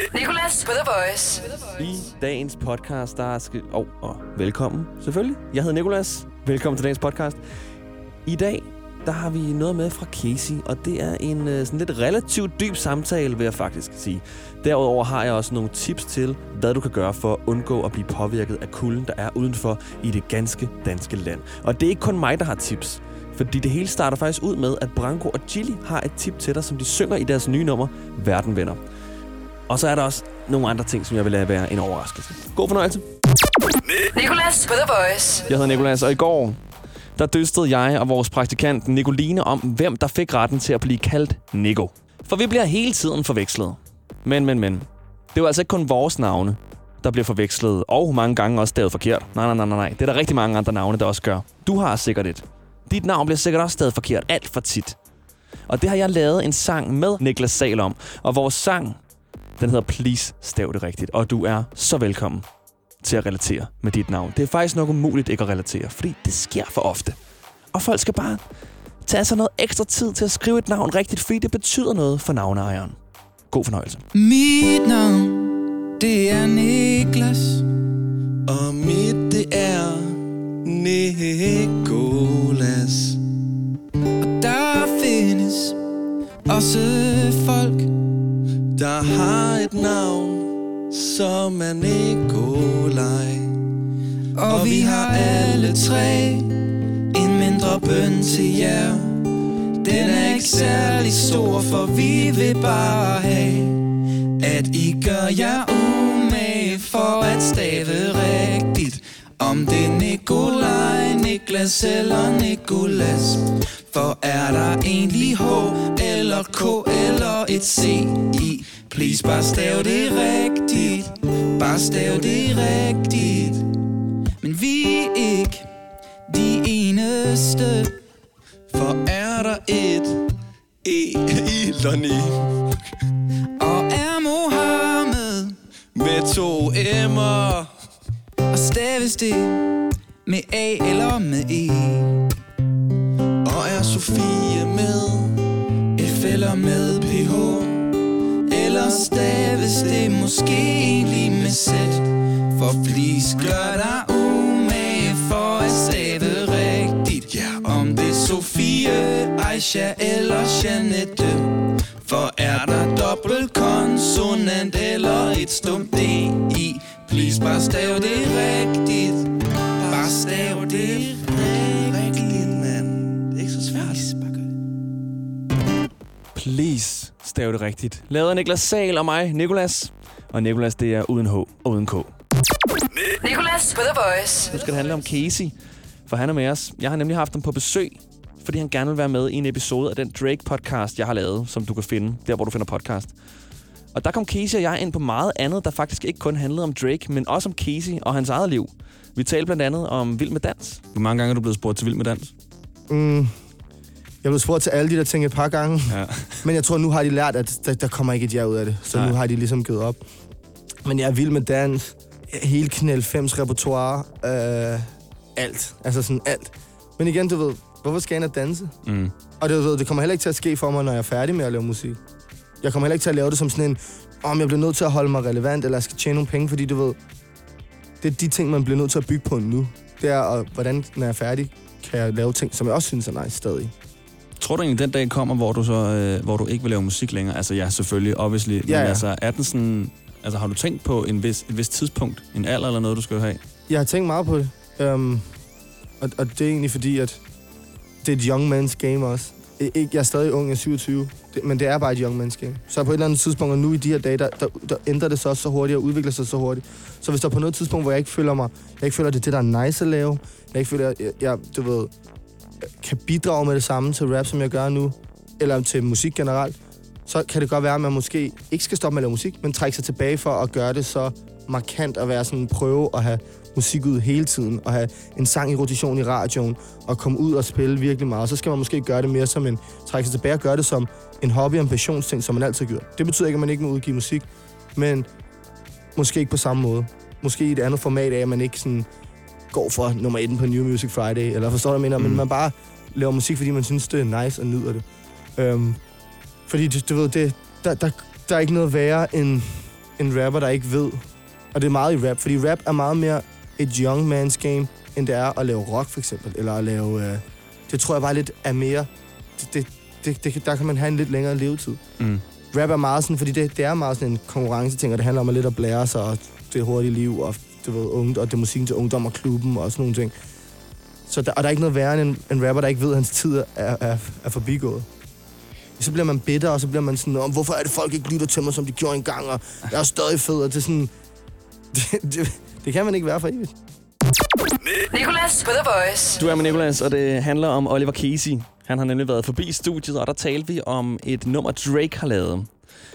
Nicolas på The Voice. I dagens podcast, der skal... Oh, og velkommen, selvfølgelig. Jeg hedder Nikolas. Velkommen til dagens podcast. I dag, der har vi noget med fra Casey, og det er en øh, sådan lidt relativt dyb samtale, vil jeg faktisk sige. Derudover har jeg også nogle tips til, hvad du kan gøre for at undgå at blive påvirket af kulden, der er udenfor i det ganske danske land. Og det er ikke kun mig, der har tips. Fordi det hele starter faktisk ud med, at Branko og Chili har et tip til dig, som de synger i deres nye nummer, Verden Venner. Og så er der også nogle andre ting, som jeg vil lade være en overraskelse. God fornøjelse. Nicolas på The Voice. Jeg hedder Nikolas, og i går, der dystede jeg og vores praktikant Nicoline om, hvem der fik retten til at blive kaldt Nico. For vi bliver hele tiden forvekslet. Men, men, men. Det jo altså ikke kun vores navne, der bliver forvekslet, og mange gange også stadig forkert. Nej, nej, nej, nej. Det er der rigtig mange andre navne, der også gør. Du har sikkert et. Dit navn bliver sikkert også stadig forkert, alt for tit. Og det har jeg lavet en sang med Niklas Sal om. Og vores sang, den hedder Please Stav det rigtigt. Og du er så velkommen til at relatere med dit navn. Det er faktisk nok umuligt ikke at relatere, fordi det sker for ofte. Og folk skal bare tage sig noget ekstra tid til at skrive et navn rigtigt, fordi det betyder noget for navneejeren. God fornøjelse. Mit navn, det er Niklas. Og mit det er Nikolas. Og der findes også der har et navn, som er Nikolaj. og vi har alle tre en mindre bøn til jer. Den er ikke særlig stor, for vi vil bare have, at I gør jer umage for at stave rigtigt. Om det er Nikolaj, Niklas eller Nikolas. For er der egentlig H eller K eller et C i? Please bare stav det rigtigt. Bare stav det rigtigt. Men vi er ikke de eneste. For er der et E i Lonnie Og er Mohammed med to M'er. Staves det med A eller med E. Og er Sofie med? F eller med PH Eller staves det måske egentlig med Z? For please gør dig umage for at stave rigtigt. Ja. Om det er Sofie, Aisha eller Janette For er der dobbelt konsonant eller et stumt D i? Please bare stav det rigtigt Bare stav det rigtigt mand. Det er ikke så svært. Bare gør det. Please, stav det rigtigt. Lavet Niklas Sal og mig, Nikolas. Og Nikolas, det er uden H og uden K. Nicolas på The Voice. Nu skal det handle om Casey, for han er med os. Jeg har nemlig haft ham på besøg, fordi han gerne vil være med i en episode af den Drake-podcast, jeg har lavet, som du kan finde, der hvor du finder podcast. Og der kom Casey og jeg ind på meget andet, der faktisk ikke kun handlede om Drake, men også om Casey og hans eget liv. Vi talte blandt andet om Vild med Dans. Hvor mange gange er du blevet spurgt til Vild med Dans? Mm, jeg blev spurgt til alle de der ting et par gange, Ja. men jeg tror, nu har de lært, at der, der kommer ikke et ja ud af det. Så Nej. Nu har de ligesom givet op. Men jeg er vild med dans. Hele Knæl 5's repertoire. Øh, alt. Altså sådan alt. Men igen, du ved, hvorfor skal jeg ind og danse? Mm. Og det, du ved, det kommer heller ikke til at ske for mig, når jeg er færdig med at lave musik. Jeg kommer heller ikke til at lave det som sådan en, om jeg bliver nødt til at holde mig relevant, eller jeg skal tjene nogle penge, fordi du ved, det er de ting, man bliver nødt til at bygge på nu. Det er, og hvordan, når jeg er færdig, kan jeg lave ting, som jeg også synes er nice stadig. Tror du egentlig, den dag kommer, hvor du, så, øh, hvor du ikke vil lave musik længere? Altså ja, selvfølgelig, obviously. Men Ja, altså, er den sådan... Altså, har du tænkt på en vis, et vis tidspunkt, en alder eller noget, du skal have? Jeg har tænkt meget på det. Um, og, og det er egentlig fordi, at det er et young man's game også. Ikke, jeg er stadig ung, jeg er 27, det, men det er bare et young man's game. Så på et eller andet tidspunkt, og nu i de her dage, der, der, der ændrer det sig også så hurtigt og udvikler sig så hurtigt. Så hvis der er på noget tidspunkt, hvor jeg ikke føler mig, jeg ikke føler, det er det, der er nice at lave, jeg ikke føler, jeg, jeg du ved, kan bidrage med det samme til rap, som jeg gør nu, eller til musik generelt, så kan det godt være, at man måske ikke skal stoppe med at lave musik, men trække sig tilbage for at gøre det så markant at være sådan prøve at have musik ud hele tiden, og have en sang i rotation i radioen, og komme ud og spille virkelig meget. Så skal man måske gøre det mere som en, trække sig tilbage og gøre det som en hobby og en passionsting, som man altid gjort. Det betyder ikke, at man ikke må udgive musik, men måske ikke på samme måde. Måske i et andet format af, at man ikke sådan går for nummer 1 på New Music Friday, eller forstår du, hvad jeg mener, Mm. men man bare laver musik, fordi man synes, det er nice og nyder det. Øhm, fordi du, du ved, det, der, der, der er ikke noget værre end, en rapper, der ikke ved. Og det er meget i rap, fordi rap er meget mere et young man's game, end det er at lave rock, for eksempel. Eller at lave... Øh, det tror jeg bare lidt er mere... Det, det, det, det, der kan man have en lidt længere levetid. Mm. Rap er meget sådan, fordi det, det er meget sådan en konkurrenceting, og det handler om at lidt at blære sig, og det hurtige liv, og du ved, unge, og det musikken til ungdom og klubben, og sådan nogle ting. Så der, og der er ikke noget værre end en, en rapper, der ikke ved, at hans tid er, er, er forbigået. Så bliver man bitter, og så bliver man sådan, om hvorfor er det folk ikke lytter til mig, som de gjorde engang, og jeg er stadig fed, og det er sådan... Det, det, det kan man ikke være for evigt. Nicolas på The Voice. Du er med Nicolas, og det handler om Oliver Casey. Han har nemlig været forbi studiet, og der talte vi om et nummer, Drake har lavet.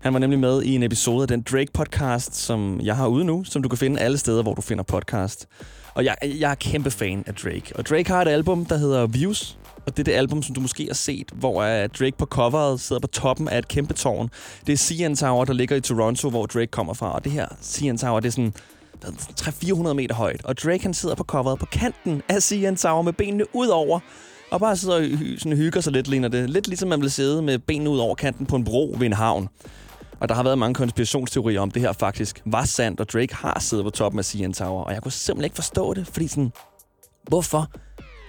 Han var nemlig med i en episode af den Drake-podcast, som jeg har ude nu, som du kan finde alle steder, hvor du finder podcast. Og jeg, jeg er kæmpe fan af Drake. Og Drake har et album, der hedder Views. Og det er det album, som du måske har set, hvor er Drake på coveret sidder på toppen af et kæmpe tårn. Det er CN Tower, der ligger i Toronto, hvor Drake kommer fra. Og det her CN Tower, det er sådan 300-400 meter højt. Og Drake han sidder på coveret på kanten af CN Tower med benene ud over. Og bare sidder og hy- sådan hygger sig lidt, ligner det. Lidt ligesom man vil sidde med benene ud over kanten på en bro ved en havn. Og der har været mange konspirationsteorier om, det her faktisk var sandt, og Drake har siddet på toppen af CN Tower. Og jeg kunne simpelthen ikke forstå det, fordi sådan, hvorfor?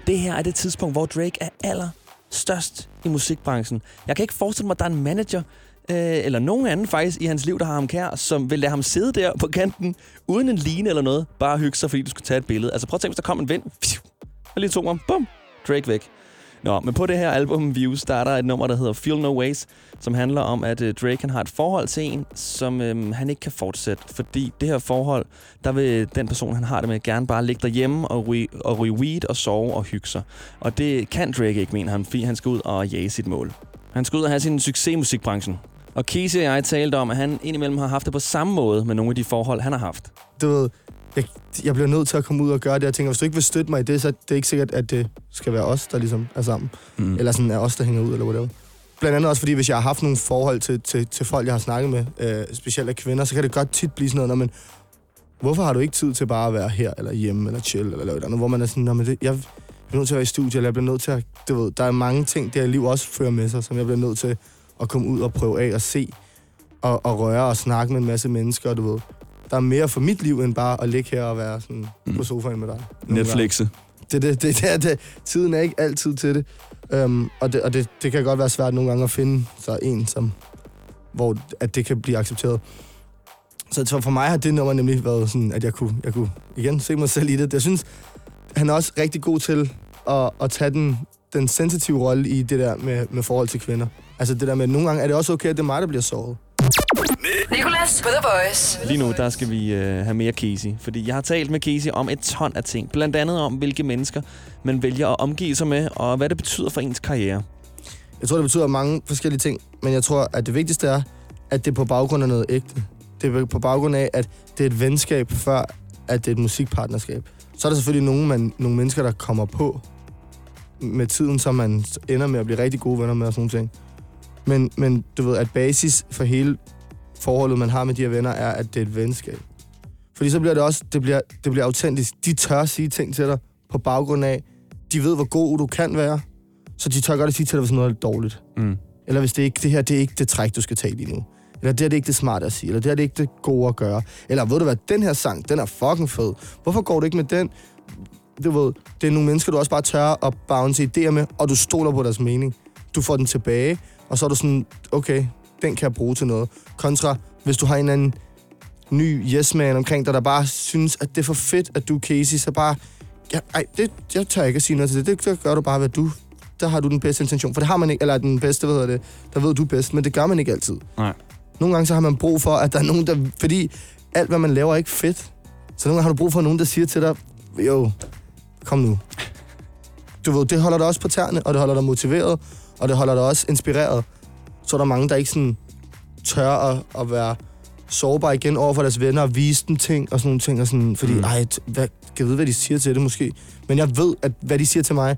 Det her er det tidspunkt, hvor Drake er allerstørst i musikbranchen. Jeg kan ikke forestille mig, at der er en manager, øh, eller nogen anden faktisk i hans liv, der har ham kær, som vil lade ham sidde der på kanten, uden en line eller noget, bare hygge sig, fordi du skulle tage et billede. Altså prøv at tænke, hvis der kom en vind, og lige tog ham, bum, Drake væk. Nå, men på det her album Views, der er der et nummer, der hedder Feel No Ways, som handler om, at øh, Drake han har et forhold til en, som øh, han ikke kan fortsætte. Fordi det her forhold, der vil den person, han har det med, gerne bare ligge derhjemme og ryge, og ryge weed og sove og hygge sig. Og det kan Drake ikke, mener han, fordi han skal ud og jage sit mål. Han skal ud og have sin succes i musikbranchen. Og Casey og jeg talte om, at han indimellem har haft det på samme måde med nogle af de forhold, han har haft. Du ved, jeg, jeg bliver nødt til at komme ud og gøre det. Jeg tænker, hvis du ikke vil støtte mig i det, så er det ikke sikkert, at det skal være os, der ligesom er sammen. Mm. Eller sådan er os, der hænger ud, eller whatever. Blandt andet også, fordi hvis jeg har haft nogle forhold til, til, til folk, jeg har snakket med, øh, specielt af kvinder, så kan det godt tit blive sådan noget, man, hvorfor har du ikke tid til bare at være her, eller hjemme, eller chill, eller lave et andet, hvor man er sådan, "Nå, men det, jeg bliver nødt til at være i studiet, eller jeg bliver nødt til at, du ved, der er mange ting, det her liv også fører med sig, som jeg bliver nødt til at komme ud og prøve af og se, og, og røre og snakke med en masse mennesker, du ved, der er mere for mit liv, end bare at ligge her og være sådan Mm. på sofaen med dig. Netflixe. Det, det, det, det, det, tiden er ikke altid til det. Um, og det, og det, det kan godt være svært nogle gange at finde så en, som, hvor at det kan blive accepteret. Så, så for mig har det nummer nemlig været sådan, at jeg kunne, jeg kunne igen se mig selv i det. Jeg synes, han er også rigtig god til at, at tage den, den sensitive rolle i det der med, med forhold til kvinder. Altså det der med, at nogle gange er det også okay, at det er mig, der bliver såret. Nicolas på The Voice. Lige nu, der skal vi øh, have mere Casey. Fordi jeg har talt med Casey om et ton af ting. Blandt andet om, hvilke mennesker man vælger at omgive sig med, og hvad det betyder for ens karriere. Jeg tror, det betyder mange forskellige ting, men jeg tror, at det vigtigste er, at det er på baggrund af noget ægte. Det er på baggrund af, at det er et venskab, før at det er et musikpartnerskab. Så er der selvfølgelig nogle, man, nogle mennesker, der kommer på med tiden, så man ender med at blive rigtig gode venner med og sådan nogle ting. Men, men du ved, at basis for hele forholdet, man har med de her venner, er, at det er et venskab. Fordi så bliver det også, det bliver, det bliver autentisk. De tør sige ting til dig på baggrund af, de ved, hvor god du kan være, så de tør godt at sige til dig, hvis noget er dårligt. Mm. Eller hvis det ikke, det her det er ikke det træk, du skal tage lige nu. Eller det her det er ikke det smarte at sige. Eller det her det er ikke det gode at gøre. Eller ved du hvad, den her sang, den er fucking fed. Hvorfor går du ikke med den? Du ved, det er nogle mennesker, du også bare tør at bounce idéer med, og du stoler på deres mening. Du får den tilbage, og så er du sådan, okay, den kan jeg bruge til noget. Kontra, hvis du har en eller anden ny yes man omkring dig, der bare synes, at det er for fedt, at du er Casey, så bare, ja, ej, det, jeg tør ikke at sige noget til det. Det, det gør du bare, hvad du der har du den bedste intention. For det har man ikke, eller den bedste, hvad hedder det, der ved du bedst, men det gør man ikke altid. Nej. Nogle gange så har man brug for, at der er nogen, der... Fordi alt, hvad man laver, er ikke fedt. Så nogle gange har du brug for nogen, der siger til dig, jo, kom nu. Du ved, det holder dig også på tæerne, og det holder dig motiveret, og det holder dig også inspireret. Så er der mange, der ikke sådan tør at, at være sårbare igen over for deres venner og vise dem ting og sådan nogle ting. Og sådan, fordi, Mm. ej, hvad, kan jeg vide, hvad de siger til det måske? Men jeg ved, at hvad de siger til mig,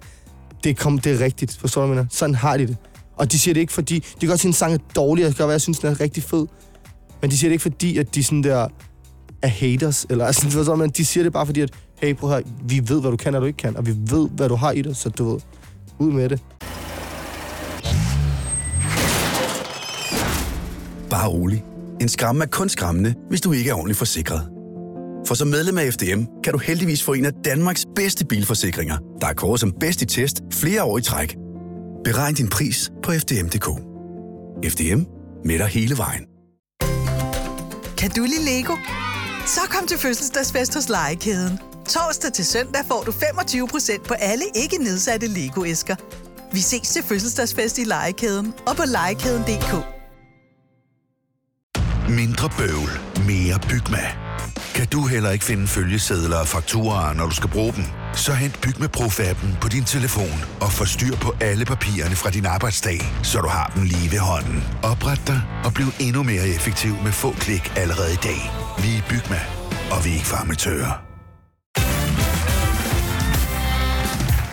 det, kom, det er rigtigt. Forstår du, hvad jeg mener? Sådan har de det. Og de siger det ikke, fordi... De kan godt sige, at en sang er dårlig, og det kan godt være, jeg synes, den er rigtig fed. Men de siger det ikke, fordi at de sådan der er haters. Eller, altså, forstår du, men de siger det bare fordi, at hey, prøv høre, vi ved, hvad du kan og du ikke kan. Og vi ved, hvad du har i dig, så du ved, ud med det. Bare rolig. En skræmme er kun skræmmende, hvis du ikke er ordentligt forsikret. For som medlem af FDM kan du heldigvis få en af Danmarks bedste bilforsikringer, der er kåret som bedst i test flere år i træk. Beregn din pris på FDM.dk. FDM med dig hele vejen. Kan du lide Lego? Så kom til fødselsdagsfest hos Legekæden. Torsdag til søndag får du 25% på alle ikke nedsatte Lego-æsker. Vi ses til fødselsdagsfest i Legekæden og på legekæden.dk. Mindre bøvl, mere Bygma. Kan du heller ikke finde følgesedler og fakturer, når du skal bruge dem? Så hent Bygma Pro-appen på din telefon og få styr på alle papirerne fra din arbejdsdag, så du har dem lige ved hånden. Opret dig og bliv endnu mere effektiv med få klik allerede i dag. Vi er Bygma, og vi er ikke farmatører.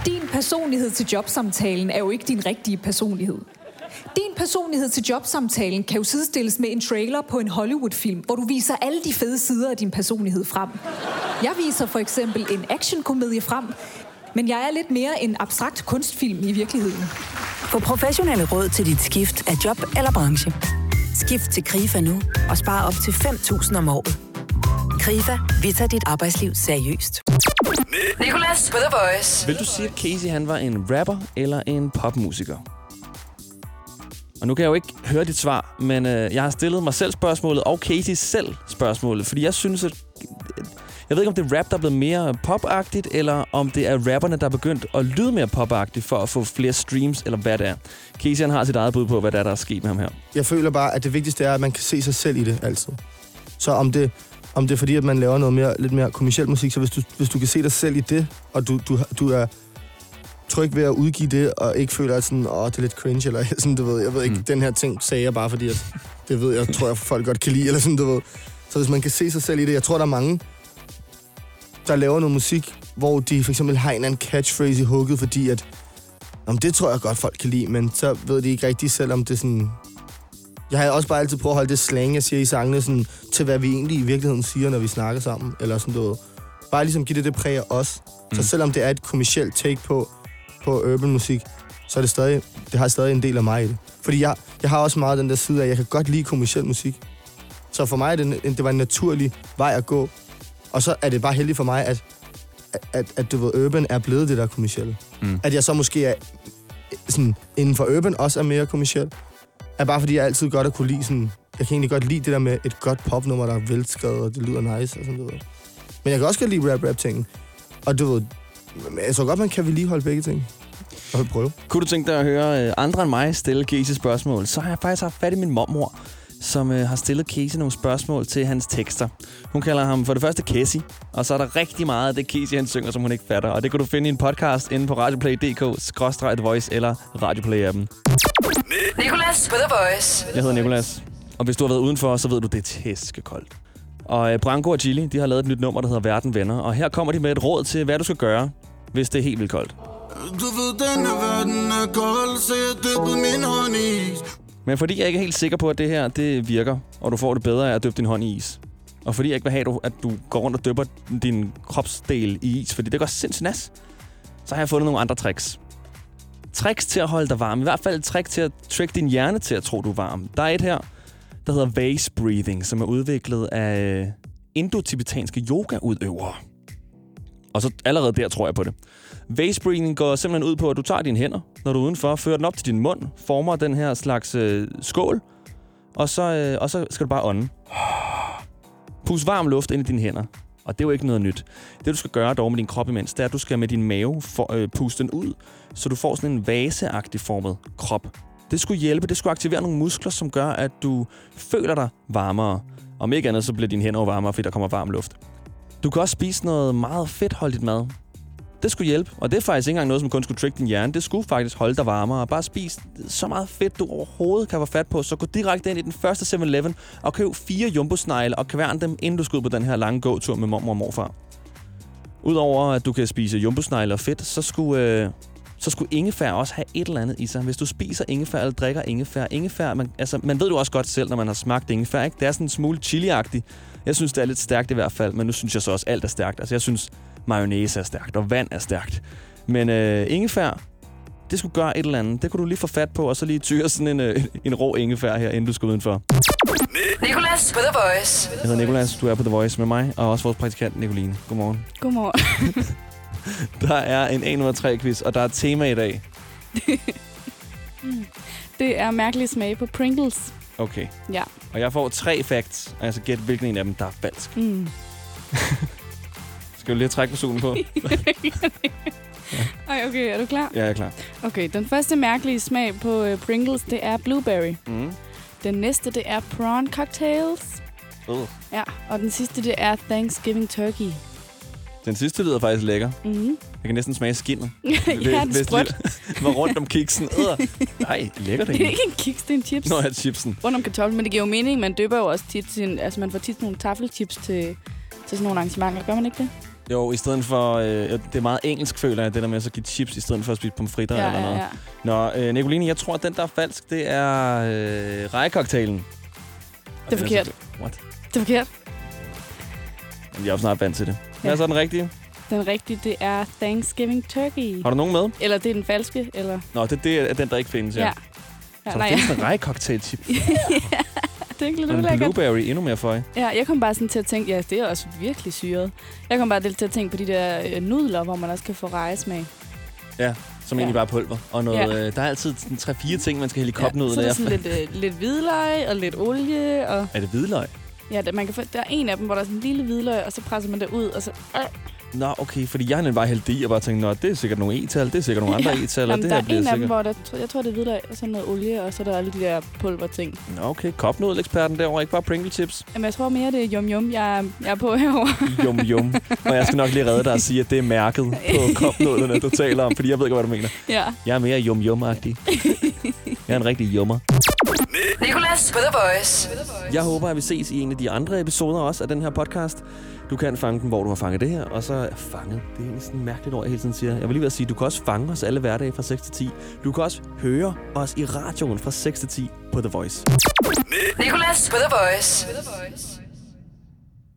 Din personlighed til jobsamtalen er jo ikke din rigtige personlighed. Din personlighed til jobsamtalen kan jo sidestilles med en trailer på en Hollywood-film, hvor du viser alle de fede sider af din personlighed frem. Jeg viser for eksempel en actionkomedie frem, men jeg er lidt mere en abstrakt kunstfilm i virkeligheden. Få professionelle råd til dit skift af job eller branche. Skift til KRIFA nu og spar op til 5.000 om året. KRIFA, vi tager dit arbejdsliv seriøst. Nicolas på The Voice. Vil du sige, at Casey han var en rapper eller en popmusiker? Og nu kan jeg jo ikke høre dit svar, men øh, jeg har stillet mig selv spørgsmålet, og Casey selv spørgsmålet, fordi jeg synes, at... Jeg ved ikke, om det er rap, der er blevet mere popagtigt, eller om det er rapperne, der er begyndt at lyde mere popagtigt for at få flere streams, eller hvad det er. Casey han har sit eget bud på, hvad der er, der er sket med ham her. Jeg føler bare, at det vigtigste er, at man kan se sig selv i det altid. Så om det, om det er fordi, at man laver noget mere, lidt mere kommersiel musik, så hvis du, hvis du kan se dig selv i det, og du, du, du er tryg ved at udgive det, og ikke føler, at sådan, åh, det er lidt cringe, eller sådan, du ved, jeg ved ikke, mm. den her ting sagde jeg bare, fordi at, det ved jeg, tror jeg, folk godt kan lide, eller sådan, du ved. Så hvis man kan se sig selv i det, jeg tror, der er mange, der laver noget musik, hvor de for eksempel har en eller anden catchphrase i hugget, fordi at, om det tror jeg godt, folk kan lide, men så ved de ikke rigtig selv, om det er sådan... Jeg har også bare altid prøvet at holde det slang, jeg siger i sangene, sådan, til hvad vi egentlig i virkeligheden siger, når vi snakker sammen, eller sådan noget. Bare ligesom give det det præg af os. Mm. Så selvom det er et kommersielt take på, på urban musik, så er det stadig, det har stadig en del af mig i det. Fordi jeg, jeg har også meget den der side af, at jeg kan godt lide kommersiel musik. Så for mig er det, det var en naturlig vej at gå. Og så er det bare heldigt for mig, at, at, at, at du ved, urban er blevet det der kommersielle. Mm. At jeg så måske er sådan, inden for urban også er mere kommersiel. Er bare fordi, jeg altid godt at kunne lide sådan... Jeg kan egentlig godt lide det der med et godt popnummer, der er velskrevet, og det lyder nice og sådan noget. Men jeg kan også godt lide rap-rap-ting. Og du ved, men jeg tror godt, man kan vedligeholde begge ting. Og prøve. Kunne du tænke dig at høre øh, andre end mig stille Casey spørgsmål, så har jeg faktisk haft fat i min mormor, som øh, har stillet Casey nogle spørgsmål til hans tekster. Hun kalder ham for det første Casey, og så er der rigtig meget af det Casey, han synger, som hun ikke fatter. Og det kan du finde i en podcast inde på radioplay.dk, voice eller radioplay-appen. Nicolas på The Voice. Jeg hedder Nikolas, og hvis du har været udenfor, så ved du, det er tæskekoldt. Og øh, Branko og Chili, de har lavet et nyt nummer, der hedder Verden Venner. Og her kommer de med et råd til, hvad du skal gøre, hvis det er helt vildt koldt. Du ved, denne verden er kold, så jeg dyppede min hånd i is. Men fordi jeg ikke er helt sikker på, at det her det virker, og du får det bedre af at dyppe din hånd i is. Og fordi jeg ikke vil have, at du går rundt og dypper din kropsdel i is, fordi det går sindssygt nas, så har jeg fundet nogle andre tricks. Tricks til at holde dig varm. I hvert fald et trick til at trick din hjerne til at tro, du er varm. Der er et her, der hedder vase breathing, som er udviklet af indotibetanske yogaudøvere. Og så allerede der tror jeg på det. Vase breathing går simpelthen ud på, at du tager dine hænder, når du er udenfor, fører den op til din mund, former den her slags øh, skål, og så, øh, og så skal du bare ånde. Pus varm luft ind i dine hænder. Og det er jo ikke noget nyt. Det, du skal gøre dog med din krop imens, det er, at du skal med din mave for, øh, puste den ud, så du får sådan en vaseagtig formet krop. Det skulle hjælpe, det skulle aktivere nogle muskler, som gør, at du føler dig varmere. Om ikke andet, så bliver dine hænder varmere, fordi der kommer varm luft. Du kan også spise noget meget fedtholdigt mad. Det skulle hjælpe, og det er faktisk ikke engang noget, som kun skulle trick din hjerne. Det skulle faktisk holde dig varmere. Bare spis så meget fedt, du overhovedet kan få fat på. Så gå direkte ind i den første 7-Eleven og køb fire jumbo og kværn dem, inden du skal ud på den her lange gåtur med mormor og morfar. Udover at du kan spise jumbo og fedt, så skulle, øh, så skulle ingefær også have et eller andet i sig. Hvis du spiser ingefær eller drikker ingefær, ingefær, man, altså, man ved du også godt selv, når man har smagt ingefær, ikke? Det er sådan en smule chili-agtigt. Jeg synes, det er lidt stærkt i hvert fald, men nu synes jeg så også, alt er stærkt. Altså, jeg synes, mayonnaise er stærkt, og vand er stærkt. Men øh, ingefær, Det skulle gøre et eller andet. Det kunne du lige få fat på, og så lige tyre sådan en, øh, en rå ingefær her, inden du skal udenfor. Nicolas på The Voice. Jeg hedder Nikolas, du er på The Voice med mig, og også vores praktikant Nicoline. Godmorgen. Godmorgen. Der er en 1 ud af 3 quiz, og der er tema i dag. det er mærkelig smag på Pringles. Okay. Ja. Og jeg får tre facts, og jeg skal gætte, hvilken en af dem, der er falsk. Mm. Skal du lige have træk på solen på? Ej, okay, er du klar? Ja, jeg er klar. Okay, den første mærkelige smag på uh, Pringles, det er blueberry. Mm. Den næste, det er prawn cocktails. Uh. Ja, og den sidste, det er Thanksgiving turkey. Den sidste lyder faktisk lækker. Mm. Jeg kan næsten smage skinnet. ja, det er sprødt. var rundt om kiksen. Øh. Nej, lækker det Det er ikke en kiks, det er en chips. Nå, ja, chipsen. Rundt om kartoflen, men det giver jo mening. Man døber jo også tit sin, altså man får tit nogle taffelchips til, til sådan nogle arrangementer. Gør man ikke det? Jo, i stedet for... Øh, det er meget engelsk, føler jeg, det der med at så give chips, i stedet for at spise pomfritter Ja, eller ja, noget. ja. Nå, øh, Nicoline, jeg tror, at den, der er falsk, det er øh, rejekokktailen. Det er forkert. What? Det er forkert. Jeg er jo snart vant til det. Hvad er Ja. så den rigtige? Den rigtige, det er Thanksgiving turkey. Har du nogen med? Eller det er den falske, eller... Nå, det, det er den, der ikke findes, ja. Ja. ja. Ja, Så nej, der findes en rejekoktailchip. det er ikke lidt ulækkert. blueberry endnu mere for Ja, jeg kom bare sådan til at tænke, ja, det er også virkelig syret. Jeg kom bare lidt til at tænke på de der øh, nudler, hvor man også kan få rejesmag. Ja, som Ja. egentlig bare er pulver. Og noget, Ja. øh, der er altid sådan tre-fire ting, man skal hælde i kopnudlen. så er der sådan lidt, øh, lidt hvidløg og lidt olie. Og, Er det hvidløg? Ja, der, man kan få, der er en af dem, hvor der er sådan en lille hvidløg, og så presser man det ud, og så... Øh, Nå, okay, fordi jeg har nemlig bare hældt det i og bare tænkt, nå, det er sikkert nogle e-tal, det er sikkert nogle andre e-tal, og det der her er bliver en af dem, sikkert... hvor der, jeg tror, det er hvidløg, og så noget olie, og så er der alle de der pulverting. Nå, okay, kopnudeleksperten derovre, ikke bare Pringle chips. Jamen, jeg tror mere, det er yum yum, jeg, er- jeg er på herovre. Jum, jum. Og jeg skal nok lige redde dig og sige, at det er mærket på kopnudlerne, du taler om, fordi jeg ved ikke, hvad du mener. ja. Jeg er mere jum jum -agtig. Jeg er en rigtig jummer. Nicolas på The Voice. Jeg håber, at vi ses i en af de andre episoder også af den her podcast. Du kan fange den, hvor du har fanget det her, og så fanget. Det er sådan et mærkeligt ord, jeg hele tiden siger. Jeg vil lige ved at sige, at du kan også fange os alle hverdage fra 6 til 10. Du kan også høre os i radioen fra 6 til 10 på The Voice. Nicolas på The Voice.